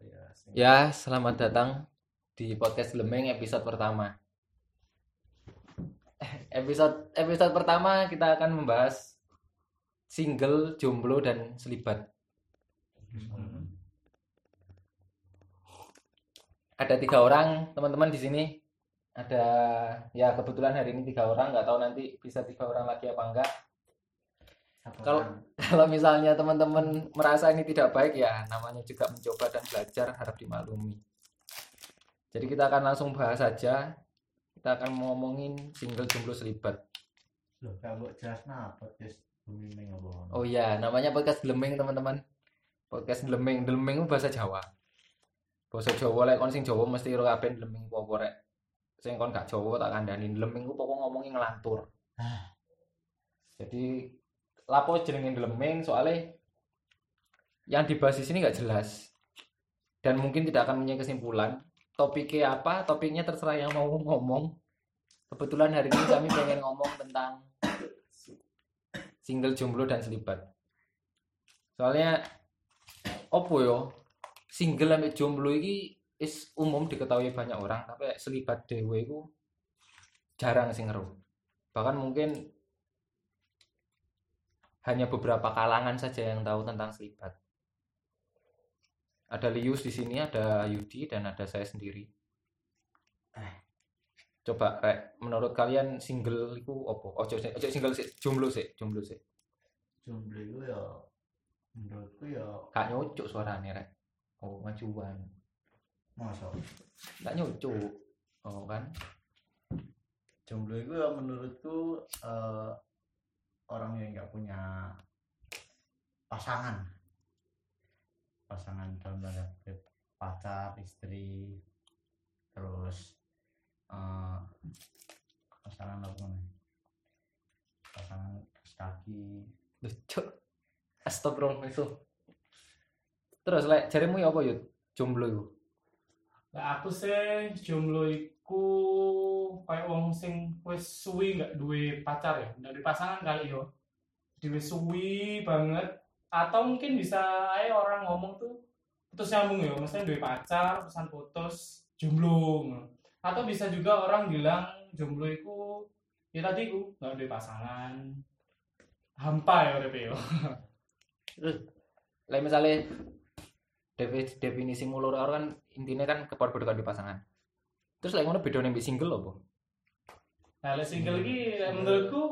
ya? Ya, selamat datang di podcast Lemeng episode pertama. Eh, Episode episode pertama kita akan membahas single, jomblo dan selibat. Hmm. Ada tiga orang teman-teman di sini. Ada ya kebetulan hari ini tiga orang, nggak tahu nanti bisa tiga orang lagi apa enggak. Kalau-. Kalau misalnya teman-teman merasa ini tidak baik ya namanya juga mencoba dan belajar harap dimaklumi. Jadi kita akan langsung bahas saja. Kita akan ngomongin single jomblo selibat. Loh, kalau jelas nah podcast? Oh iya, namanya podcast Delemeng teman-teman. Podcast Delemeng, Delemeng itu bahasa Jawa. Bahasa Jawa lek kon sing Jawa mesti ro kabeh Delemeng apa apa rek. Sing kon gak Jawa tak kandhani Delemeng ku pokok ngomongin ngelantur. Jadi lapo jenenge Delemeng soalnya yang dibahas di sini nggak jelas dan mungkin tidak akan punya kesimpulan. Topiknya apa? Topiknya terserah yang mau ngomong. Kebetulan hari ini kami pengen ngomong tentang single jomblo dan selibat. Soalnya opo yo single sampai jomblo ini is umum diketahui banyak orang tapi selibat dewe itu jarang sing ngeru. Bahkan mungkin hanya beberapa kalangan saja yang tahu tentang selibat. Ada Lius di sini, ada Yudi dan ada saya sendiri. Eh. Coba rek, menurut kalian single itu opo? Ojo ojo single sih, jomblo sih, jomblo sih. Jomblo itu ya menurutku ya Gak nyocok suaranya rek. Oh, majuan. masa Gak nyocok. Oh kan? jomblo itu ya menurutku eh, orang yang nggak punya pasangan pasangan dalam tanda kutip pacar istri terus eh, pasangan apa namanya pasangan kaki kaki Lucu. Astagfirullah itu. Terus lek jarimu ya apa yuk? Jomblo itu. Lah aku sih jomblo iku kayak wong sing wis suwi nggak duwe pacar ya, nggak duwe pasangan kali yo. Wis suwi banget atau mungkin bisa aja orang ngomong tuh putus nyambung ya, maksudnya duwe pacar, pesan putus, jomblo. Atau bisa juga orang bilang jomblo iku ya tadi ku nggak duwe pasangan. Hampa ya urip yo. Lek misalnya defi- definisi mulur orang kan intinya kan keperbudakan di pasangan. Terus lek ngono bedane mbek single apa? Nah, lek single iki menurutku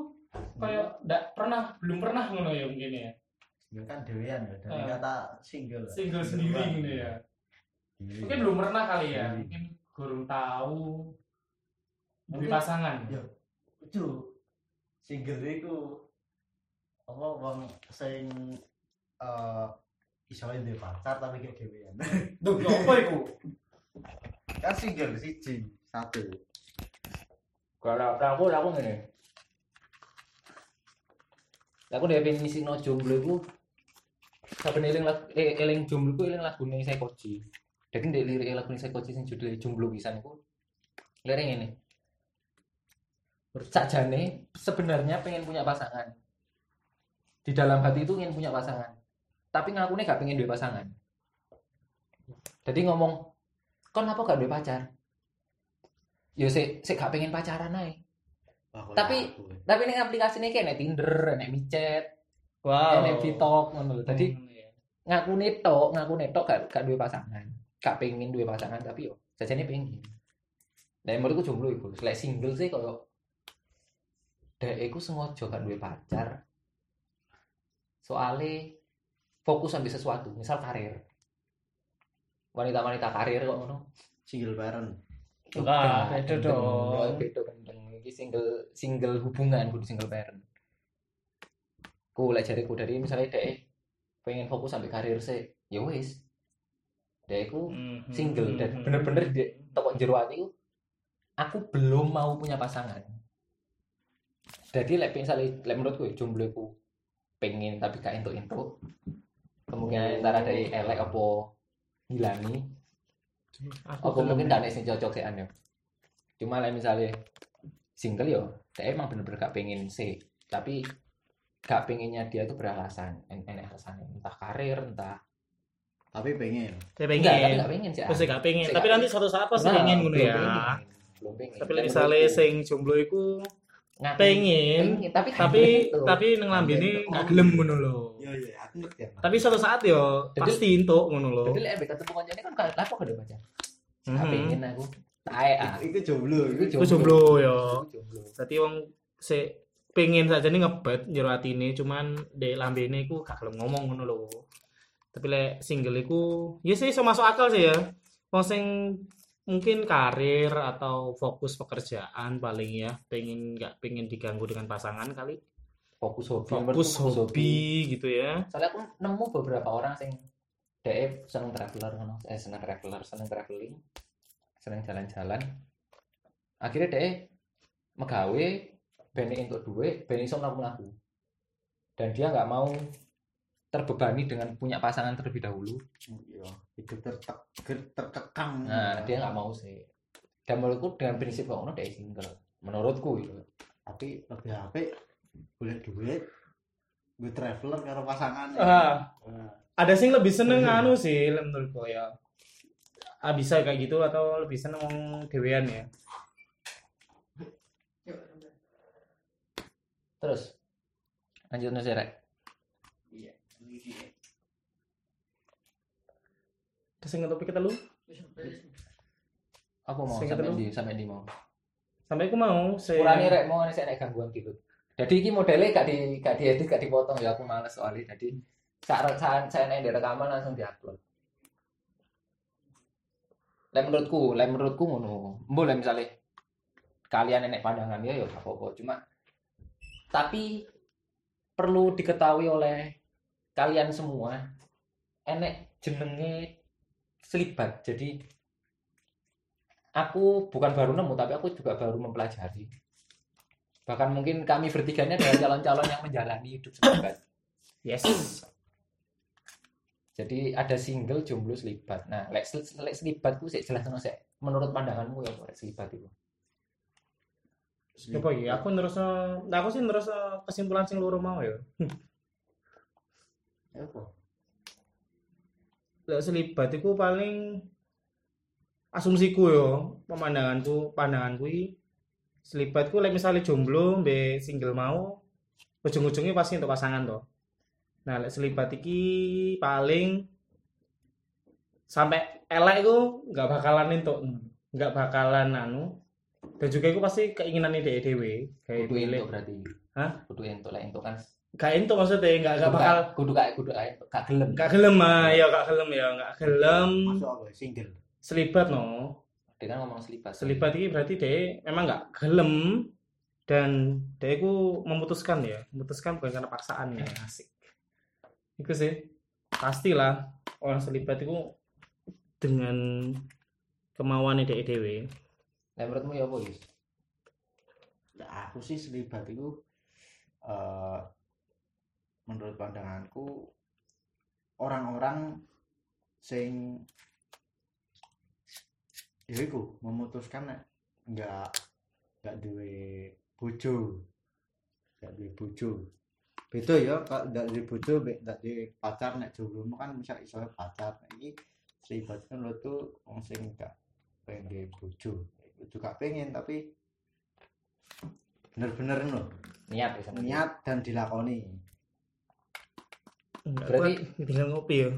kayak nggak pernah belum pernah ngono ya mungkin ya. single kan dewean ya dari Eh. kata single single sendiri gitu ya Dewe. mungkin belum pernah kali ya Sendiri. mungkin kurang tahu dari Mungkin- pasangan Ya. itu single itu apa wong sing eh iso duwe pacar tapi kayak dewean Duh, ya apa itu? kan single siji satu Kalau aku aku ngene. Aku definisi no jomblo iku saben eling eh, eling jomblo iku eling lagune Sekoji. Jadi ndek lirik lagune Sekoji sing judulnya jomblo pisan iku lirik ngene. Sakjane sebenarnya pengen punya pasangan. Di dalam hati itu ingin punya pasangan. Tapi ngakune gak pengen duwe pasangan. Jadi ngomong, "Kon apa gak duwe pacar?" Ya sik sik gak pengen pacaran ae. Tapi- Tapi ini aplikasi ini kayak Tinder, nek micet, Wow. nek Vitok ngono lho. Dadi Hmm, iya. ngaku netok, ngaku netok gak gak duwe pasangan. Gak pengen duwe pasangan tapi yo jajane pengen. Nah, menurutku jomblo iku. Lek single sih koyo dek iku sengaja gak duwe pacar. Soale fokus ambil sesuatu, misal karir. Wanita-wanita karir kok ngono. single parent Enggak, beda gendeng. dong. Beda gendeng. Iki single single hubungan kudu single parent. Ku lek jariku dari misalnya dek pengen fokus sampai karir sih, ya wis. Dek ku hmm, single dan hmm. bener-bener di toko jero ati ku aku belum mau punya pasangan. Jadi lek misalnya lek menurutku ya, jomblo ku pengen tapi gak entuk-entuk. Kemungkinan antara dari elek apa ngilani Aku apa mungkin belum- gak nek sing cocok sih ane cuma lah misalnya single yo dia emang bener-bener gak pengen sih tapi gak pengennya dia tuh beralasan en- enek alasannya entah karir entah tapi pengen Saya enggak tapi pengen. enggak pengen sih Pasti gak pengen. Saya Tapi gak nanti suatu saat pasti Nah, pengen ngono belum ya. pengen. belum pengen Tapi Dan misalnya sing jomblo iku ngaku- pengen, pengen, tapi tapi itu. tapi nang lambene gak gelem ngono lho. Iya iya aku ngerti ya Tapi suatu saat yo Jadi- pasti entuk ngono lho. jadi lek ketemu kancane kan kalau lapo pacar Mhm. Gak pengen aku tae ah itu jomblo Iku Iku jomblo yo. Dadi wong se pengen saja nih ngebet jero atine cuman dek lambene iku gak gelem ngomong ngono lho. Tapi lek single iku ya sih iso masuk akal sih ya. Wong sing mungkin karir atau fokus pekerjaan paling ya pengen nggak pengen diganggu dengan pasangan kali fokus hobi fokus menurutku hobi. gitu ya. Soalnya aku nemu beberapa orang sing DE seneng traveler ngono. Eh seneng traveler seneng traveling seneng jalan-jalan. Akhirnya DE megawe ben untuk duit ben iso mlaku-mlaku. Dan dia nggak mau terbebani dengan punya pasangan terlebih dahulu. Iya itu tertek terkekang. Nah dia nggak mau sih. Dan menurutku dengan prinsip kok ngono DE single. Menurutku itu tapi lebih apik boleh duit. Gue traveler karo pasangan Ah, Nah, ada sing lebih seneng Mhm. anu sih menurutku ya. Ah, bisa kayak gitu atau lebih seneng wong dewean ya. Terus lanjut nih Rek. iya Terus sing topik kita lu? Aku mau Sing sampai ketelu. di sampai di mau. Sampai aku mau saya kurangnya rek mau nek nek gangguan gitu jadi ini modelnya gak di gak diedit gak dipotong ya aku males soalnya jadi saat saat saya nek di rekaman langsung diupload Lek menurutku, lek menurutku ngono. Boleh misalnya kalian nenek pandangan ya ya apa-apa. Cuma tapi perlu diketahui oleh kalian semua enek jenenge selibat. Jadi aku bukan baru nemu tapi aku juga baru mempelajari. Bahkan mungkin kami bertiga ini adalah calon-calon yang menjalani hidup selibat. yes Jadi ada single jomblo selibat. Nah, lek, lek selibat ku sik jelas sik. Menurut pandanganmu ya lek selibat itu. apa ya aku nerus nah aku sih nerus kesimpulan sing loro mau ya apa lek selibat iku paling asumsiku yo pemandanganku pandanganku iki selibatku lek misalnya jomblo be single mau ujung-ujungnya pasti untuk pasangan toh nah lek selibat iki paling sampai elek iku nggak bakalan entuk nggak bakalan anu dan juga itu pasti keinginan ide dewe kayak Kudu entuk berarti. Hah? Kudu entuk lek entuk kan. gak entuk maksudnya nggak nggak bakal ka- kudu kayak kudu kayak gak gelem. nggak gelem ah ya nggak gelem ya nggak gelem single selibat no Dia kan ngomong selibat. selibat ini berarti dia memang nggak gelem dan dia itu memutuskan ya. Memutuskan bukan karena paksaan ya. Asik. Itu sih. Pastilah orang selibat itu dengan kemauan ide dewe Lek menurutmu ya apa, Yus? Nah, aku sih selibat itu eh, menurut pandanganku orang-orang sing ya iku memutuskan nek nggak nggak duwe bojo. Nggak duwe bojo. Beda ya kalau nggak duwe bojo nggak duwe pacar nek jomblo kan bisa iso pacar. Iki selibat kan lo tuh wong sing nggak pengen duwe bojo itu juga pengen tapi bener-bener loh Niat ya niat dan dilakoni. Berarti- tinggal ngopi ya.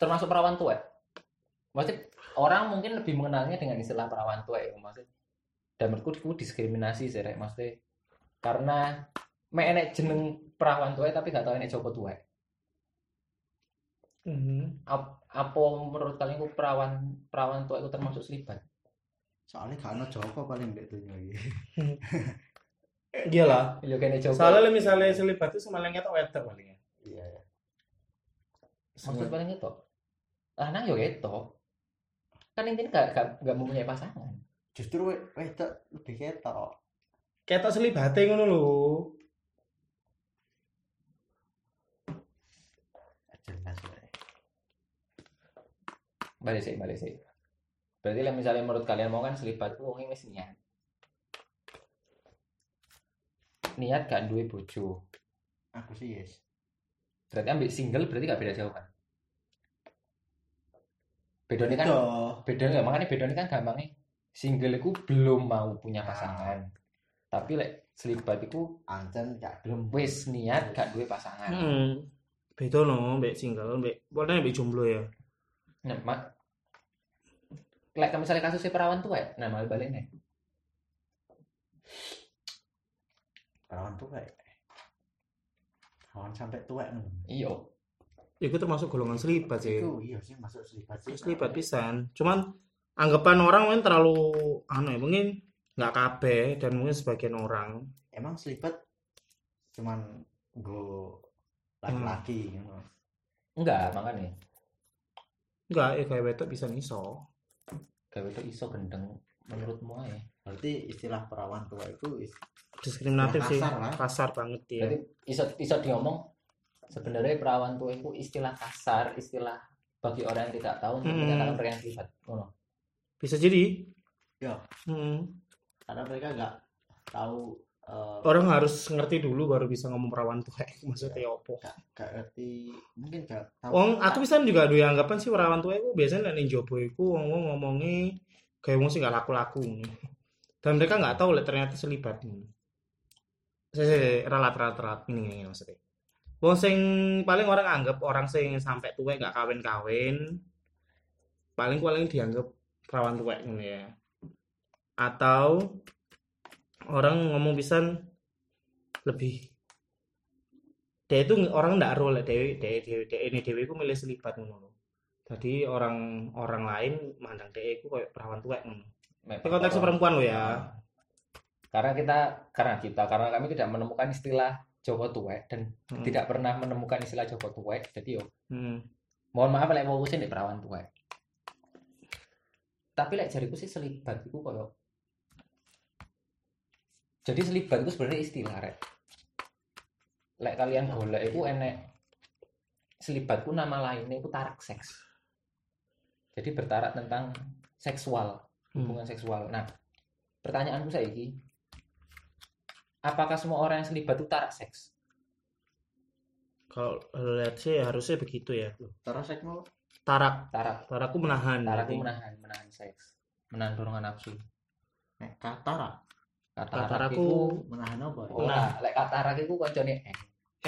Termasuk perawan tua. Maksudnya orang mungkin lebih mengenalnya dengan istilah perawan tua ya, maksudnya. Dan menurutku itu diskriminasi sih, Rek. Maksudnya karena mek enek jeneng perawan tua tapi gak tau enek Joko tua. Mhm. Ap- apa menurut kalian itu perawan perawan tua itu termasuk selibat? soalnya gak ada Joko paling mbak dunia ini iyalah Ya kene Joko. soalnya misalnya selibat itu sama yang kita wetter paling ya iya ya maksud paling itu. Lanang yo itu. Kan intinya gak, gak, gak mempunyai pasangan. justru we- wedok lebih ketok ketok selibate ngono lho jelas. Balik sih, balik sih. Berarti lah misalnya menurut kalian mau kan selibat ku wong wis niat. Niat gak duwe bojo. aku sih yes berarti ambil single berarti gak beda jauh kan bedanya kan beda nggak? Makanya beda kan gampangnya. Single itu belum mau punya pasangan. Tapi lek selibat itu Ancen gak gelem. wis niat gak duwe pasangan. Hmm. Beda no, mbek single, mbek pokoknya mbek jomblo ya. nah mak. Lek misalnya kasusnya perawan tuh ya nah malah balik nih. Perawan tuh kayak Perawan sampai tua nih. Iku termasuk golongan selibat sih. Itu iya sih masuk selibat sih. Selibat pisan. Cuman anggapan orang mungkin terlalu anu ya, mungkin nggak kabeh dan mungkin sebagian orang. Emang selibat cuman go laki-laki gitu. enggak makanya Enggak, ya kayak wedok bisa iso. gawe itu iso gendeng menurutmu aja Berarti istilah perawan tua itu is- Diskriminatif Ya, sih. kasar lah. Kasar banget ya. Jadi iso iso diomong sebenarnya perawan tua itu istilah kasar, istilah bagi orang yang tidak tahu untuk Hmm. menyatakan mereka yang sifat. Ngono. Bisa jadi. Ya. Hmm. karena mereka nggak tahu eh, Orang harus ngerti dulu baru bisa ngomong perawan tua. Maksudnya opo. gak, gak ngerti mungkin gak tahu Wong aku bisa juga duwe anggapan sih perawan tua itu biasanya nek ning jobo iku wong-wong ngomongi kayak wong sing gak laku-laku. Dan mereka nggak tahu lek ternyata selibat. Saya ralat ralat ralat ini ini maksudnya. Wong sing paling orang anggap orang sing sampai tua gak kawin-kawin paling paling dianggap perawan tua ya. Atau orang ngomong pisan lebih dia itu orang ndak ro lek dewi dewi dewi dewi ini dewi ku milih selibat ngono. Jadi orang orang lain mandang dewi ku kayak perawan tua ngono. Ini konteksnya perempuan lo ya. Karena kita karena kita karena kami tidak menemukan istilah Jawa tuwek dan Hmm. tidak pernah menemukan istilah Jawa tuwek. Jadi yo Hmm. mohon maaf lek mau di perawan tuwek. Tapi lek jariku sih selibat itu koyo jadi selibat itu sebenarnya istilah rek. Lek kalian golek itu enek selibat itu nama lainnya itu tarak seks. Jadi bertarak tentang seksual, Hmm. hubungan seksual. Nah, pertanyaanku saya apakah semua orang yang selibat itu tarak seks? Kalau lihat sih harusnya begitu ya. terus saya mau Tarak, Tarak, tarakku menahan. tarak itu menahan, menahan seks, menahan dorongan nafsu. eh, katara Katarak Kataraku itu menahan apa? Oh, nah, lek katarak itu koncone eh.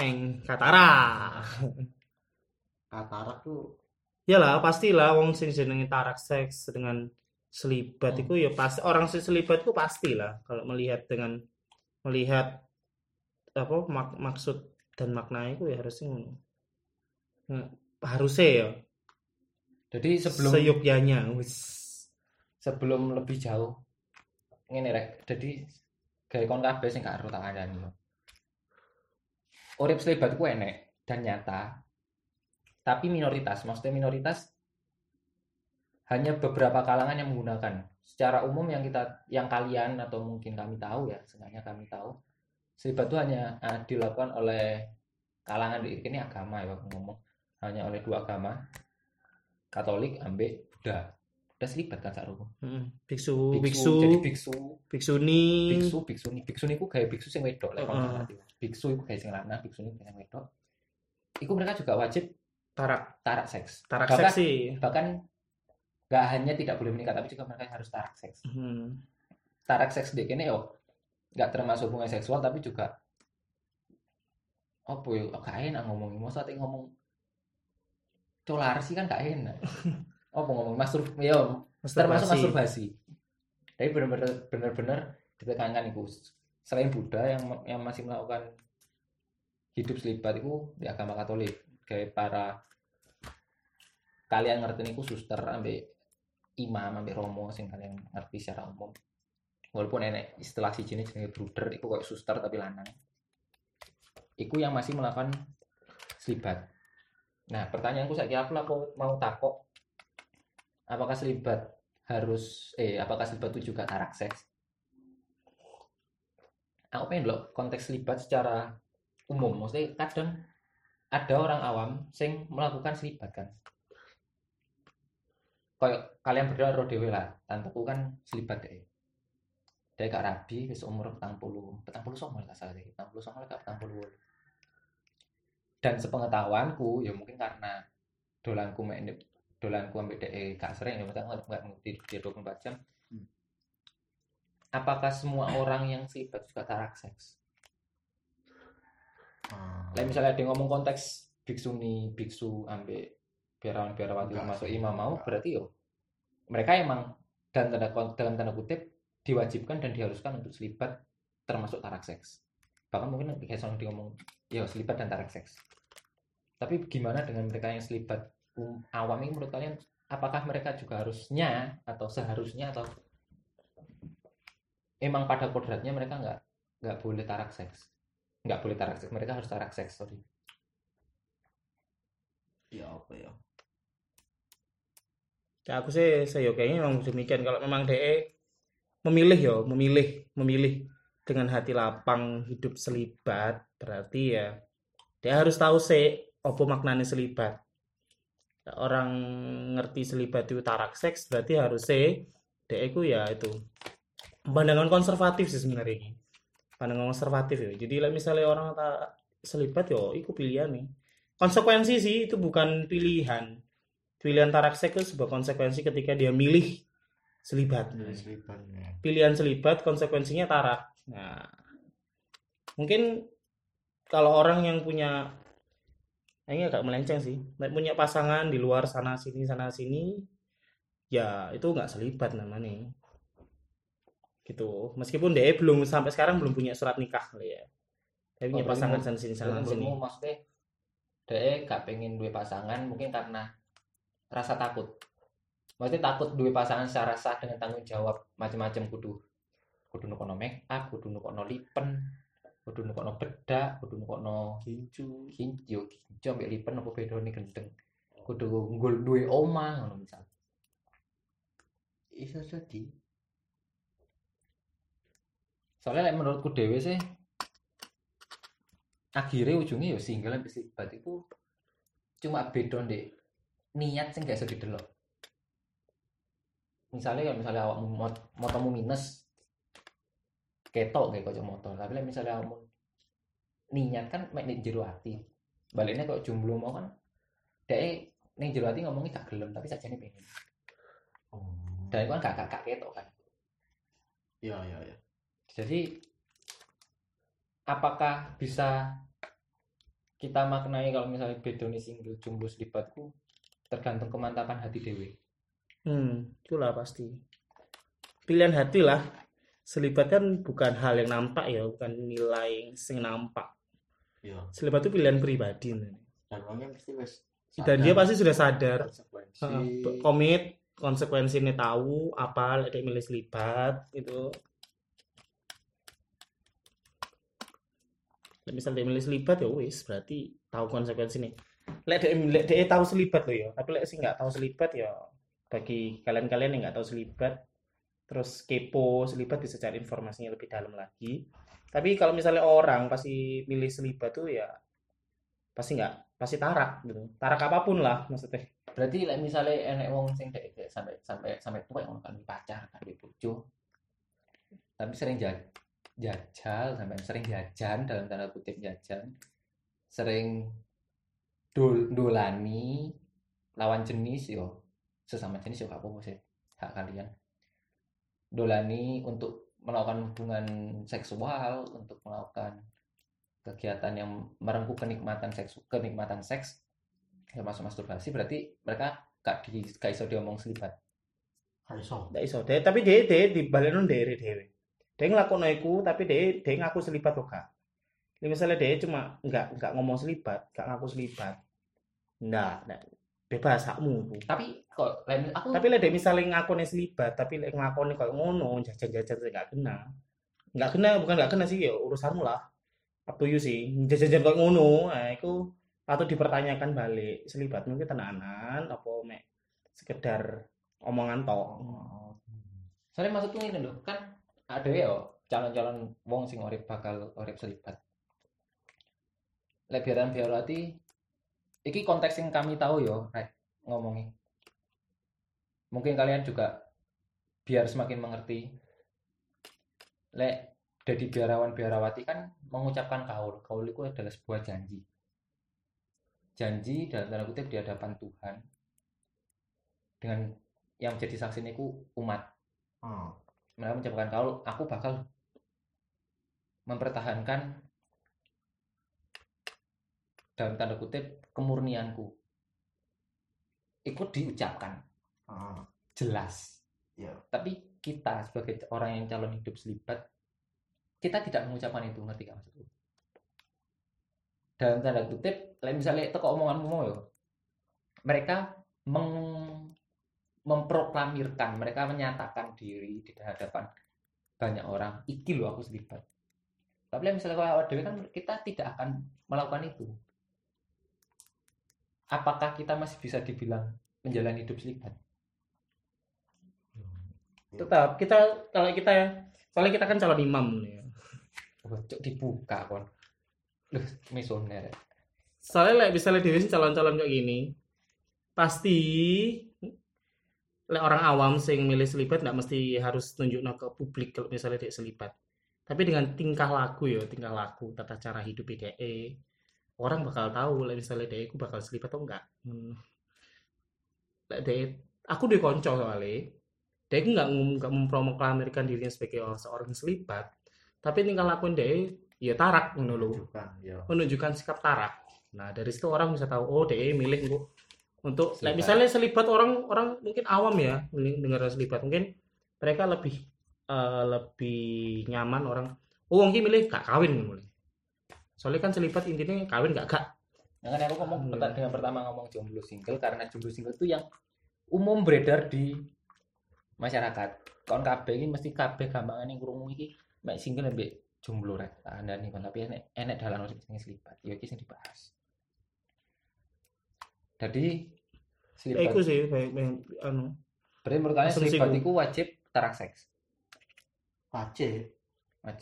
eng katara. katarak tuh Yalah, pastilah wong sing jenenge tarak seks dengan selibat Hmm. itu ya pasti orang sing selibat itu pastilah kalau melihat dengan melihat apa mak- maksud dan makna itu ya harusnya ngono. Hmm, harusnya ya Jadi sebelum seyogyanya wis sebelum lebih jauh ngene rek. Jadi gawe kon kabeh sing gak ero tak kandhani. Urip selibat ku enek dan nyata. Tapi minoritas, maksudnya minoritas hanya beberapa kalangan yang menggunakan. Secara umum yang kita yang kalian atau mungkin kami tahu ya, sengaja kami tahu. Selibat itu hanya eh, dilakukan oleh kalangan di ini agama ya aku ngomong hanya oleh dua agama Katolik ambek Buddha. Buddha selibat kan sak ruko. Hmm, biksu biksu jadi biksu biksuni biksu biksuni biksuni ku kayak biksu sing wedok kon ngerti. biksu iku kayak sing lanang biksuni kayak wedok iku mereka juga wajib tarak tarak seks tarak Bahkan- seksi bahkan nggak hanya tidak boleh menikah tapi juga mereka harus tarak seks. Hmm. tarak seks dek ini yo nggak termasuk hubungan seksual tapi juga apa yo gak enak ngomongin mau saat ngomong colar sih kan gak enak. Apa ngomong mastur yo termasuk masturbasi. Tapi benar-benar benar-benar ditekankan itu selain Buddha yang yang masih melakukan hidup selibat itu di agama Katolik kayak para kalian ngerti niku suster ambek imam ambek romo sing kalian ngerti secara umum. Walaupun enek istilah si jenis jenenge bruder itu kayak suster tapi lanang. Itu yang masih melakukan selibat. Nah pertanyaanku saya kira aku mau takok apakah selibat harus eh apakah selibat itu juga tarak seks aku pengen loh konteks selibat secara umum. Maksudnya kadang ada orang awam sing melakukan selibat kan kayak kalian berdua roh dewe lah. Tanteku kan selibat deh. Dia gak rabi wis umur petang puluh. Petang puluh songo gak salah deh. Petang puluh songo gak petang puluh. Dan sepengetahuanku ya mungkin karena dolanku mek dolanku ambek dhek gak sering ya maksudnya nggak nggak ngerti dia 24 jam. Hmm. apakah semua orang yang selibat juga tarak seks? Ah. Lah misalnya ada yang ngomong konteks biksuni, biksu ambek biarawan biarawati termasuk imam mau enggak. berarti yo mereka emang dan tanda dalam tanda kutip diwajibkan dan diharuskan untuk selibat termasuk tarak seks. Bahkan mungkin kayak soal dia ngomong ya selibat dan tarak seks. Tapi gimana dengan mereka yang selibat um, awam ini menurut kalian apakah mereka juga harusnya atau seharusnya atau emang pada kodratnya mereka nggak nggak boleh tarak seks? nggak boleh tarak seks mereka harus tarak seks sorry ya apa ya Ya, aku sih saya kayaknya memang demikian kalau memang DE memilih ya memilih memilih dengan hati lapang hidup selibat berarti ya dia harus tahu sih apa maknanya selibat. Ya, orang ngerti selibat itu tarak seks berarti harus sih DE ku ya itu pandangan konservatif sih sebenarnya ini. Pandangan konservatif ya jadi misalnya orang tak selibat yo itu pilihan nih. Konsekuensi sih itu bukan pilihan pilihan tarak seks itu sebuah konsekuensi ketika dia milih selibat. Ini selipannya pilihan selibat konsekuensinya tarak. Nah mungkin kalau orang yang punya nah, ini agak melenceng sih. Punya pasangan di luar sana sini sana sini ya itu nggak selibat namanya. Gitu. Meskipun dia belum sampai sekarang belum punya surat nikah kali ya. Tapi punya Oh, pasangan sana sini sana sini. maksudnya dia gak pengen dua pasangan mungkin karena rasa takut. Maksudnya takut dua pasangan secara sah dengan tanggung jawab macam-macam kudu kudu nukono make up kudu nukono lipen kudu nukono bedak kudu nukono kincu. kinjo kinjo ambek lipen apa bedone gendeng? Kudu nggol duwe omah ngono misal. Iso jadi. Soalnya like, menurutku dewe sih akhirnya ujungnya ya single selibat itu cuma beda deh niat sih gak bisa didelok. Misalnya kalau misalnya awakmu mot motomu minus ketok kayak kocok motor. Tapi like, misalnya awakmu niat kan mek ning jero hati baliknya kok jomblo mau kan dek ning jero hati ngomongnya gak gelem tapi saja nih pengen. Oh. Dan itu kan gak gak ketok kan. Ya ya ya. Jadi apakah bisa kita maknai kalau misalnya bedoni single jomblo selibatku tergantung kemantapan hati dewe. Hmm, itulah pasti. Pilihan hati lah. Selibat kan bukan hal yang nampak ya, bukan nilai sing nampak. ya Selibat itu pilihan pribadi. dan orangnya mesti wes Dan dia pasti sudah sadar, konsekuensi komit, konsekuensinya tahu, apa, dia milih selibat, gitu. Lek misal dia milih selibat ya wis, berarti tahu konsekuensinya. Lek dia, lek dia tahu selibat loh ya, tapi lek sih nggak tahu selibat ya, bagi kalian-kalian yang nggak tahu selibat, terus kepo selibat bisa cari informasinya lebih dalam lagi. Tapi kalau misalnya orang pasti milih selibat tuh ya pasti nggak pasti tarak gitu tarak apa pun lah maksudnya Berarti like, misalnya enek wong sing dek sampai sampai sampai tua yang kan pacar kan bojo. Tapi sering ja- jajal sampai sering jajan dalam tanda kutip jajan. Sering dol dolani lawan jenis yo. Sesama jenis yo gak apa-apa sih. Hak kalian. Dolani untuk melakukan hubungan seksual, untuk melakukan kegiatan yang merengkuh kenikmatan seks kenikmatan seks termasuk masturbasi berarti mereka gak di gak iso diomong selibat. Iso. Nggak iso. Dia- tapi dia dia di balik dewe dewe dia ngelakuin iku tapi dia dia ngaku selibat kok kak misalnya dia cuma nggak nggak ngomong selibat nggak ngaku selibat nggak nggak bebas hakmu. Tapi kok lain aku tapi dia misalnya ngakuin selibat tapi lek ngakoni kayak ngono jajan-jajan nggak kena. Nggak kena bukan nggak kena sih ya urusanmu lah. Up to you sih. Jajan-jajan kayak ngono nah itu atau dipertanyakan balik. Selibatmu itu tenanan apa mek sekedar omongan tok? Soalnya maksudku ini loh kan ada ya calon-calon wong sing urip bakal urip selibat. Lek biaran biarati iki konteks yang kami tahu yo rek ngomongi mungkin kalian juga biar semakin mengerti. Lek jadi biarawan biarawati kan mengucapkan kaul. Kaul itu adalah sebuah janji. Janji dalam tanda kutip di hadapan Tuhan dengan yang menjadi saksi ini ku umat. Oh. mereka mengucapkan kalau aku bakal mempertahankan dalam tanda kutip kemurnianku. Ikut diucapkan. Oh. jelas. Ya. tapi kita sebagai orang yang calon hidup selibat kita tidak mengucapkan itu ngerti gak maksudku? Dalam tanda kutip lain misalnya itu omonganmu mau ya mereka meng- memproklamirkan mereka menyatakan diri di hadapan banyak orang iki loh aku selibat tapi misalnya kalau dewe kan kita tidak akan melakukan itu apakah kita masih bisa dibilang menjalani hidup selibat tetap kita kalau kita ya soalnya kita kan calon imam nih ya. cok dibuka kon. Loh, misioner. Soalnya like, misalnya Dewi sih calon-calon kayak gini pasti lek orang awam sing milih selibat nggak mesti harus tunjuk ke publik kalau misalnya dia selibat. Tapi dengan tingkah laku ya tingkah laku tata cara hidup DE orang bakal tahu lek misalnya DE aku bakal selibat atau enggak hmm. DE aku di konco soalnya DE aku nggak nggak memproklamirkan dirinya sebagai seorang selibat tapi tingkah lakuin DE ya tarak lho Menunjukkan, ya. menunjukkan sikap tarak. Nah, dari situ orang bisa tahu oh DE milih kok untuk Selibat. misalnya selibat orang orang mungkin awam ya dengar selibat mungkin mereka lebih eh, lebih nyaman orang oh mungkin milih gak kawin mulai. Soalnya kan selibat intinya kawin gak gak. Nah, kan aku ngomong Hmm. dengan pertama ngomong jomblo single karena jomblo single itu yang umum beredar di masyarakat. Kon kabeh iki mesti kabeh gampangan yang krungu iki mek single mbek jomblo rek. Tak andani kon tapi enek enek dalan sing sing selibat. Ya iki sing dibahas. Jadi selibat itu sih baik, baik, anu. berarti menurut kalian ku. itu wajib tarak seks. Wajib.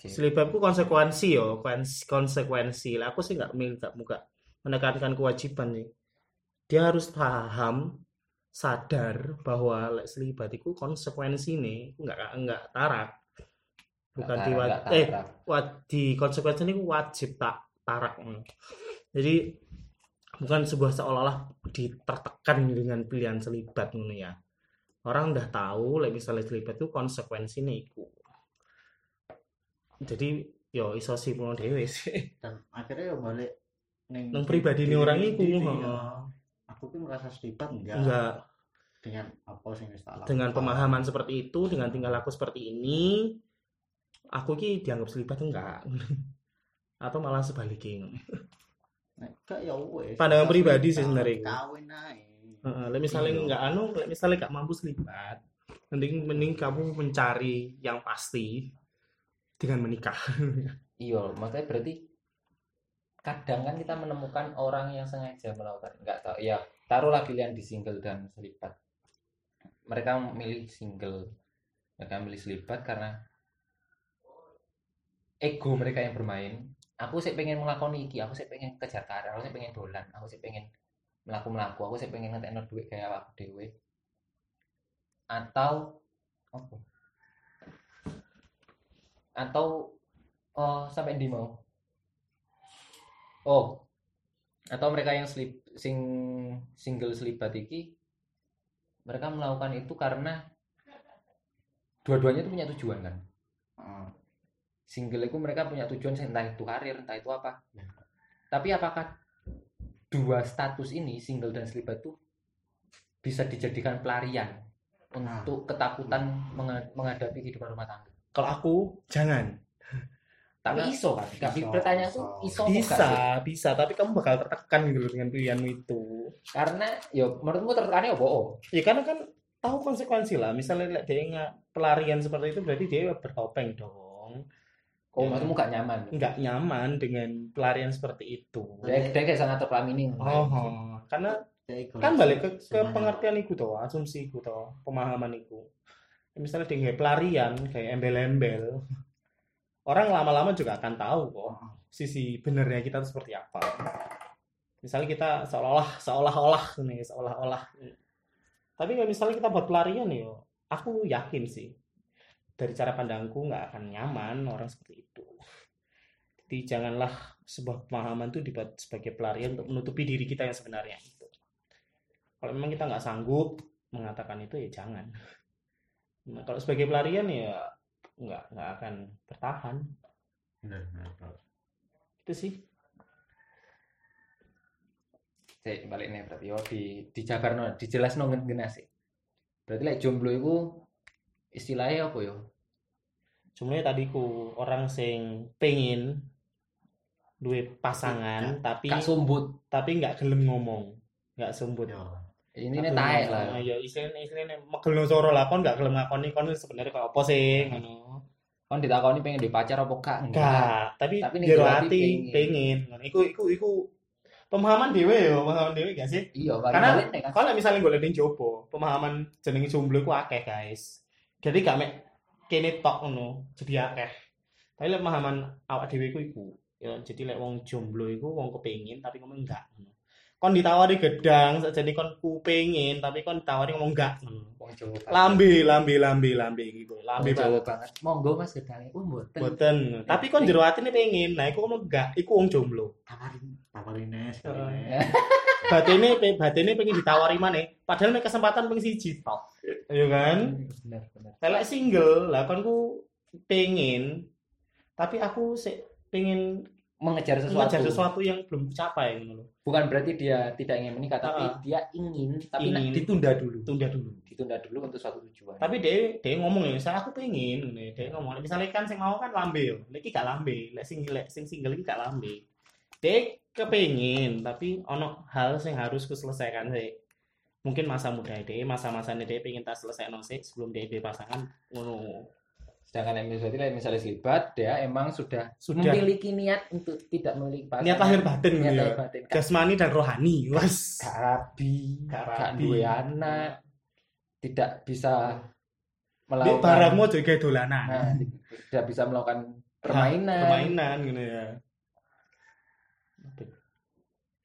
Selibatku konsekuensi yo, kons- konsekuensi. Lah aku sih nggak nggak muka menekankan kewajiban nih. Dia harus paham, sadar bahwa lek selibat itu konsekuensi nih, nggak nggak tarak. Bukan di eh tarak. wa- di konsekuensi ini wajib tak tarak. Jadi bukan sebuah seolah-olah ditertekan dengan pilihan selibat ngono ya. Orang udah tahu, lek misalnya selibat itu konsekuensinya iku. Jadi yo iso sih pulang dewe sih. Dan akhirnya ya balik ning Nang pribadi diri orang ya. Aku ki merasa selibat enggak. Enggak Dengan apa tak dengan pemahaman seperti itu, dengan tingkah laku seperti ini, aku ki dianggap selibat enggak. Atau malah sebaliknya. Gak ya wis. Pandangan pribadi sih sebenarnya. Kawin lek misalnya enggak anu, misalnya enggak mampu selibat, mending mending kamu mencari yang pasti dengan menikah. Iya, makanya berarti kadang kan kita menemukan orang yang sengaja melakukan nggak tahu. Ya taruhlah pilihan di single dan selibat mereka memilih single mereka memilih selibat karena ego mereka yang bermain. Aku sih pengen melakoni iki aku sih pengen kejar karir aku sih pengen dolan aku sih pengen melaku melaku aku sih pengen ngetekno duit kayak aku dewe atau apa atau oh sampai di mau oh atau mereka yang slip sing single selibat iki mereka melakukan itu karena dua-duanya itu punya tujuan kan Heeh. single itu mereka punya tujuan entah itu karir entah itu apa Ya. tapi apakah dua status ini single dan selibat itu bisa dijadikan pelarian Nah. untuk ketakutan menghadapi kehidupan rumah tangga Kalau aku jangan. tapi Nah, iso kan tapi iso, pertanyaan iso. tuh iso? Bisa, bisa, tapi kamu bakal tertekan gitu loh dengan pilihanmu itu. karena ya menurutmu tertekannya apa oh Ya karena kan tahu konsekuensi lah. Misalnya like, dia nggak pelarian seperti itu berarti dia bertopeng dong. oh Ya. maksudmu gak nyaman Nggak nyaman dengan pelarian seperti itu. dia, dia kayak sangat terplamini Oh, karena Ya, iku kan balik ke, ke pengertian itu toh, asumsi itu toh, pemahaman itu. Misalnya nggak pelarian kayak embel-embel, orang lama-lama juga akan tahu kok sisi benernya kita itu seperti apa. Misalnya kita seolah-olah seolah-olah nih, seolah-olah. Tapi kalau misalnya kita buat pelarian ya, aku yakin sih dari cara pandangku nggak akan nyaman orang seperti itu. Jadi janganlah sebuah pemahaman itu dibuat sebagai pelarian untuk menutupi diri kita yang sebenarnya. Kalau memang kita nggak sanggup mengatakan itu ya jangan. Nah, kalau sebagai pelarian ya nggak nggak akan bertahan. Itu sih. Cek balik nih berarti yo di dijabarno dijelasno ngene sih. Berarti lek jomblo iku istilahnya apa yo? Sebenarnya tadi ku orang sing pengen duwe pasangan tapi Kak sumbut. tapi nggak gelem ngomong, nggak sumbut. Yo. Ini nih taek ngomong. lah. Ah, Ya istilahnya istilahnya megelno soro lah kon nggak gelem ngakoni kon sebenarnya kayak apa sih ngono. Kon ditakoni pengen di pacar apa kak? Enggak, tapi, Tapi ning ati pengen. Ngono. Iku iku iku pemahaman dhewe yo, pemahaman dhewe gak sih? Iya, Karena kan. kalau misalnya golek ning jopo, pemahaman jenenge jomblo iku akeh, guys. Jadi gak mek kene tok ngono, jadi akeh. Tapi lek pemahaman awak dhewe iku iku. Ya, jadi lek wong jomblo iku wong kepengin tapi ngomong enggak. ngono. Kon ditawari gedang, sakjane kon ku pengen tapi kon ditawari ngomong enggak. ngono. Wong Jawa banget. Lambe, lambe, lambe, lambe gitu. Lambe Wong Jawa banget. Monggo Mas gedange. Oh, mboten. Boten. Tapi kon jero atine pengen. Nah, iku ngomong enggak, iku wong jomblo. tawarin tawarin nes. Batine batine pengen ditawari maneh, padahal mek kesempatan ping siji tok. Ya kan? Bener, bener. Lek single, lah kon ku pengen tapi aku pengen Mengejar sesuatu. mengejar sesuatu yang belum capai ngono lho. Bukan berarti dia tidak ingin menikah, tapi Ah. dia ingin, tapi Ingin. ditunda dulu. Tunda dulu. Ditunda dulu untuk suatu tujuan. Tapi dia dia ngomong ya, saya aku pengen ngene. Dia ngomong, misalnya kan sing mau kan lambe yo. Lek iki gak lambe, lek sing lek sing single iki gak lambe. Dia kepengin, tapi ono hal sing harus kuselesaikan sih. Mungkin masa muda dia, masa-masanya dia pengen tak selesai sih sebelum dia dia pasangan ngono. Sedangkan berarti like, misalnya selibat, dia emang sudah, Sudah memiliki niat untuk tidak memiliki pasangan. niat lahir batin Niat gitu ya. lahir batin. Jasmani dan rohani. Was. gak rabi, Gak gak rabi. duwe anak, tidak bisa melakukan barangmu juga dolanan. nah, tidak bisa melakukan permainan. Permainan gitu ya.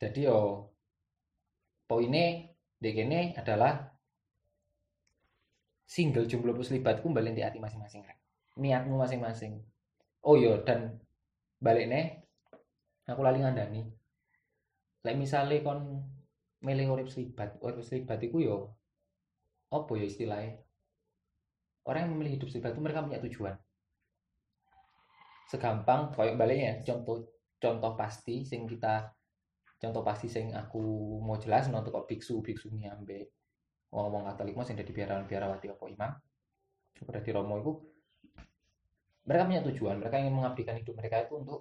Jadi yo poinnya di kene adalah single jomblo plus libat ku balik di hati masing-masing Rek. Niatmu masing-masing. Oh yo dan balik nih aku lali ngandani. Lek misale kon milih urip selibat, urip selibat iku yo apa ya istilahnya? Orang yang memilih hidup selibat itu mereka punya tujuan. Segampang kayak baliknya contoh contoh pasti sing kita contoh pasti sing aku mau jelas untuk kok biksu biksu ini ambek wong-wong Katolik mau sing dari biarawati biarawati apa imam di Romo itu mereka punya tujuan mereka ingin mengabdikan hidup mereka itu untuk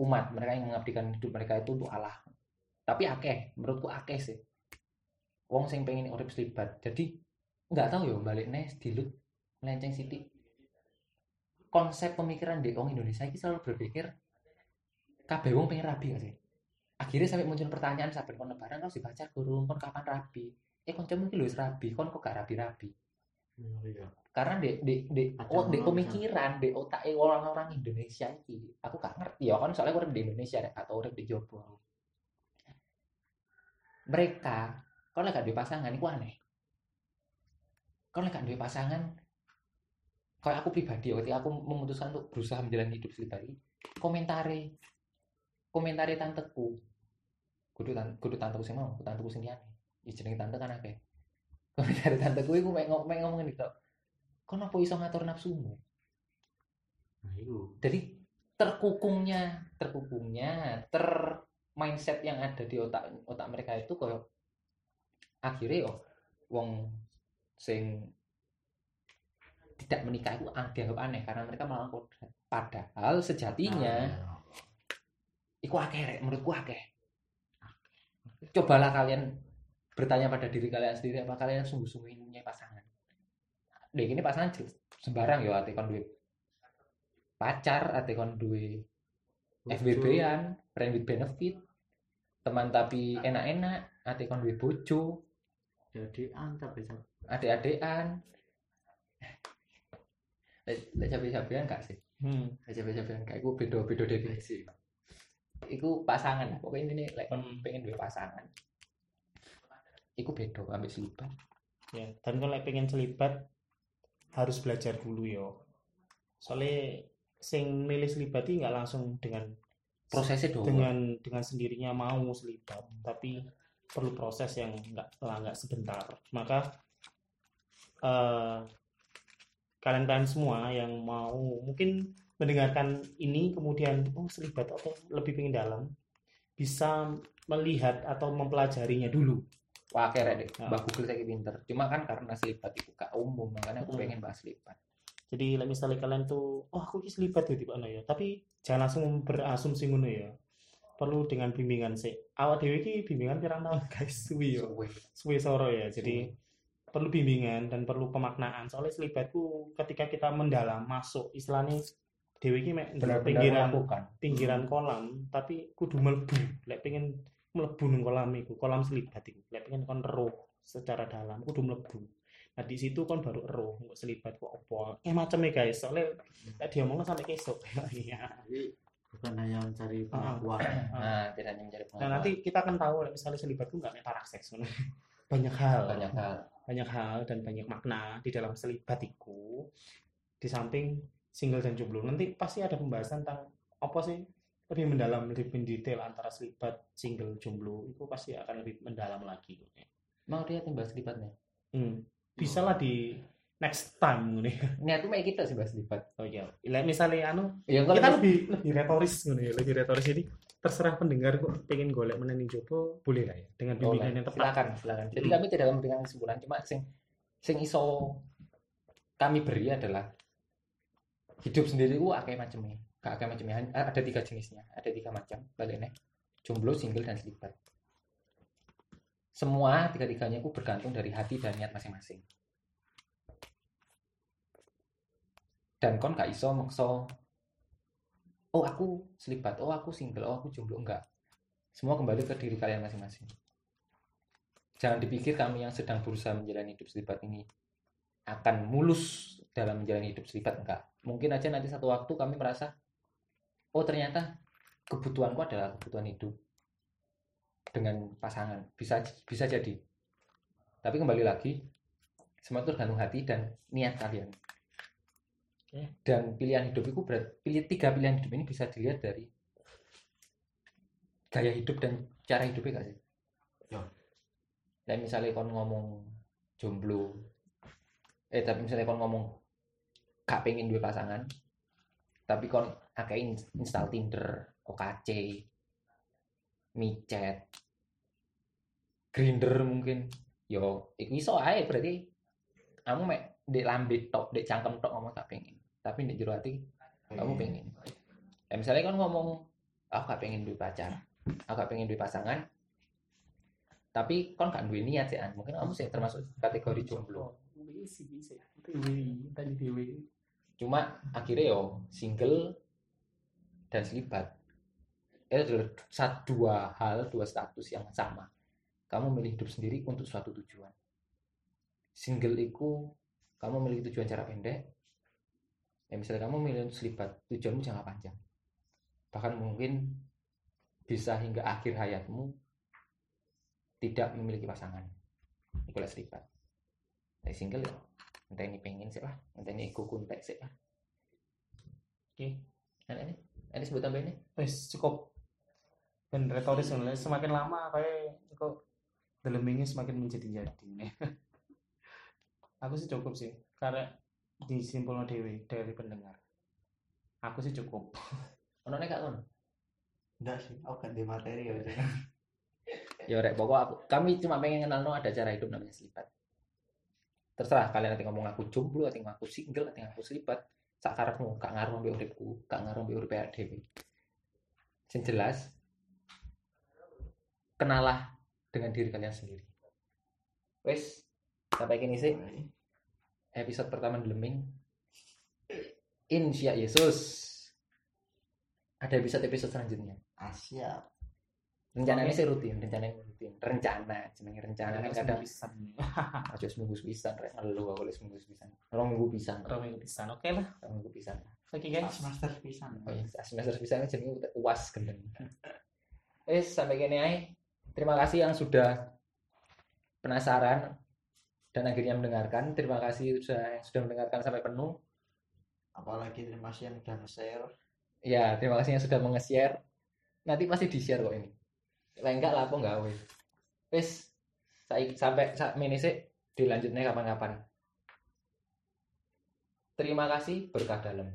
umat mereka ingin mengabdikan hidup mereka itu untuk Allah. Tapi akeh menurutku akeh sih. Wong sing pengen urip selibat. Jadi nggak tahu ya balik nih dilut melenceng sidik konsep pemikiran di wong Indonesia ini selalu berpikir kabeh wong pengen rabi gak sih? Akhirnya sampai muncul pertanyaan sampai kon lebaran kau si pacar kurung kon kapan rabi? Eh kon cemu iki lho rabi kok gak rabi-rabi? Iya karena di di di oh, di pemikiran di otak orang-orang Indonesia iki aku gak ngerti ya kan soalnya urip di Indonesia atau urip di Jopo mereka kalau gak duwe pasangan itu aneh. Kalau gak duwe pasangan kalau aku pribadi ya, ketika aku memutuskan untuk berusaha menjalani hidup sendiri komentare komentare tanteku. Kudu tan kudu tanteku sing mau tanteku sing liyane ya jenenge tante kan akeh. Komentare tanteku iku mek ngomong ngomong gitu kon apa iso ngatur nafsumu? Nah itu. Jadi terkukungnya terkukungnya ter mindset yang ada di otak otak mereka itu kayak akhirnya oh wong sing tidak menikah itu an- dianggap aneh karena mereka melakukan kodrat. padahal sejatinya Nah, iku akeh menurutku akeh. Cobalah kalian bertanya pada diri kalian sendiri apa kalian sungguh-sungguh ingin punya pasangan deh ini pasangan sembarang ya ate kon duwe pacar ate kon duwe FBB-an friend with benefit teman tapi enak-enak ate kon duwe bojo. Jadi antap bisa adik-adikan. Lek cabe-cabean gak sih? Hmm. lek cabe-cabean gak? Iku beda-beda definisi. Iku pasangan pokoknya ini lek kon pengen duwe pasangan. Iku beda ambil selibat. Ya, dan kalau pengen selibat harus belajar dulu yo. Soalnya sing milih selibat iki nggak langsung dengan prosesnya dong. dengan dengan sendirinya mau selibat tapi perlu proses yang nggak nggak sebentar. Maka eh, kalian-kalian semua yang mau mungkin mendengarkan ini kemudian oh selibat oke lebih pengen dalam bisa melihat atau mempelajarinya dulu wah keren deh Ah. mbak Google saya pinter. Cuma kan karena selipat itu gak umum makanya aku Mm-mm. pengen bahas selipat. Jadi misalnya kalian tuh oh aku ki selibat ya tiba ya tapi jangan langsung berasumsi ngono ya. Perlu dengan bimbingan sih. Awak dewi ki bimbingan pirang tahun guys? Suwi yo. Suwe. suwe soro ya jadi perlu bimbingan dan perlu pemaknaan. Soalnya selibatku ketika kita mendalam masuk istilahnya dewi ki mek pinggiran pinggiran kolam tapi kudu mlebu. Lek pengen mlebu nang kolam iku kolam selibat iku. Lek pengen kon eruh secara dalam kudu mlebu. Nah di situ kon baru eruh nggak selibat kok opo eh macamnya guys soalnya lek diomongin sampai kesok iya. Jadi bukan hanya mencari Ah. pengakuan. nah tidak hanya mencari nah pengetahuan nanti kita akan tahu lek misalnya selibat itu nggak mek parak seks banyak hal. Banyak hal. Banyak hal dan banyak makna di dalam selibat itu di samping single dan jomblo. Nanti pasti ada pembahasan tentang apa sih lebih mendalam lebih mendetail antara selibat single jomblo itu pasti akan lebih mendalam lagi mau dia bahas selipatnya? Hmm. bisa lah di next time nih niat tuh kayak kita sih bahas selipat. Oh iya. Misalnya anu ya kita lebih lebih retoris nih lebih retoris ini terserah pendengar kok pengen golek menanding jopo boleh lah ya dengan Boleh. bimbingan yang tepat. Silakan silakan. Jadi Hmm. kami tidak memberikan kesimpulan cuma sing sing iso kami beri adalah hidup sendiri ku akeh macamnya akeh macamnya ada tiga jenisnya. Ada tiga macam. Baliknya jomblo single dan selibat semua tiga-tiganya ku bergantung dari hati dan niat masing-masing. Dan kon gak iso makso oh aku selibat oh aku single oh aku jomblo. Enggak. Semua kembali ke diri kalian masing-masing. Jangan dipikir kami yang sedang berusaha menjalani hidup selibat ini akan mulus dalam menjalani hidup selibat enggak. Mungkin aja nanti satu waktu kami merasa oh ternyata kebutuhanku adalah kebutuhan hidup dengan pasangan. Bisa bisa jadi. Tapi kembali lagi semua itu tergantung hati dan niat kalian. Dan pilihan hidup itu berat pilih tiga pilihan hidup ini bisa dilihat dari gaya hidup dan cara hidupnya gak sih? Ya. dan misalnya kon ngomong jomblo eh tapi misalnya kon ngomong gak pengen dua pasangan tapi kon akeh in- install Tinder, OKC, micet, Grinder mungkin, yo, iku iso ae berarti. Kamu mek dek lambe tok, dek cangkem tok ngomong gak pengen, tapi dek jero hati kamu pengen. Ya, misalnya kan ngomong aku gak pengen duwe pacar, aku gak pengen duwe pasangan, tapi kon gak duwe niat sih, mungkin kamu sih termasuk kategori jomblo. bisa bisa. Dewi tadi dewi cuma akhirnya yo single dan selibat itu adalah satu dua hal dua status yang sama. Kamu milih hidup sendiri untuk suatu tujuan. Single itu kamu memiliki tujuan cara pendek. Ya misalnya kamu milih untuk selibat tujuanmu jangka panjang. Bahkan mungkin bisa hingga akhir hayatmu tidak memiliki pasangan. Itu lah selibat Nah, single ya. Entah ini pengen sih lah entah ini ego kuntek sih lah Oke. Nah, ini ini sebut tambah ini? Wes cukup dan retoris sebenarnya. Semakin lama kayak kok dalamnya semakin menjadi jadi nih aku sih cukup sih. Karena disimpulno dewi dari pendengar. Aku sih cukup. Ono nek gak kon Enggak sih, aku ganti materi ya. ya rek pokok aku kami cuma pengen kenal no ada cara hidup namanya selipat. Terserah kalian nanti ngomong aku jomblo nanti ngomong aku single nanti aku selipat sak karepmu gak ngaruh mbek uripku gak ngaruh mbek urip awake dhewe. Sing jelas kenalah dengan diri kalian sendiri. Wes sampai kini sih. Episode pertama Deleming Insya Yesus. Ada episode-episode selanjutnya. Asia. Rencananya sih rutin rencananya rutin. Rencana jenenge rencana kan kadang pisan. Aja seminggu pisan rek. Ngelu aku lek seminggu pisan rong minggu pisan. Rong minggu pisan oke lah. Rong minggu pisan. Oke guys. Semester pisan. oh iya semester pisan jenenge uas gendeng. Wes sampai kene ae. Terima kasih yang sudah penasaran dan akhirnya mendengarkan. Terima kasih sudah yang sudah mendengarkan sampai penuh. Apalagi terima kasih yang udah nge-share. Ya, terima kasih yang sudah menge-share. Nanti pasti di-share kok ini. Lah enggak lah apa enggak wes. Wes saik- sampai saat ini sih dilanjutnya kapan-kapan. Terima kasih berkah dalam.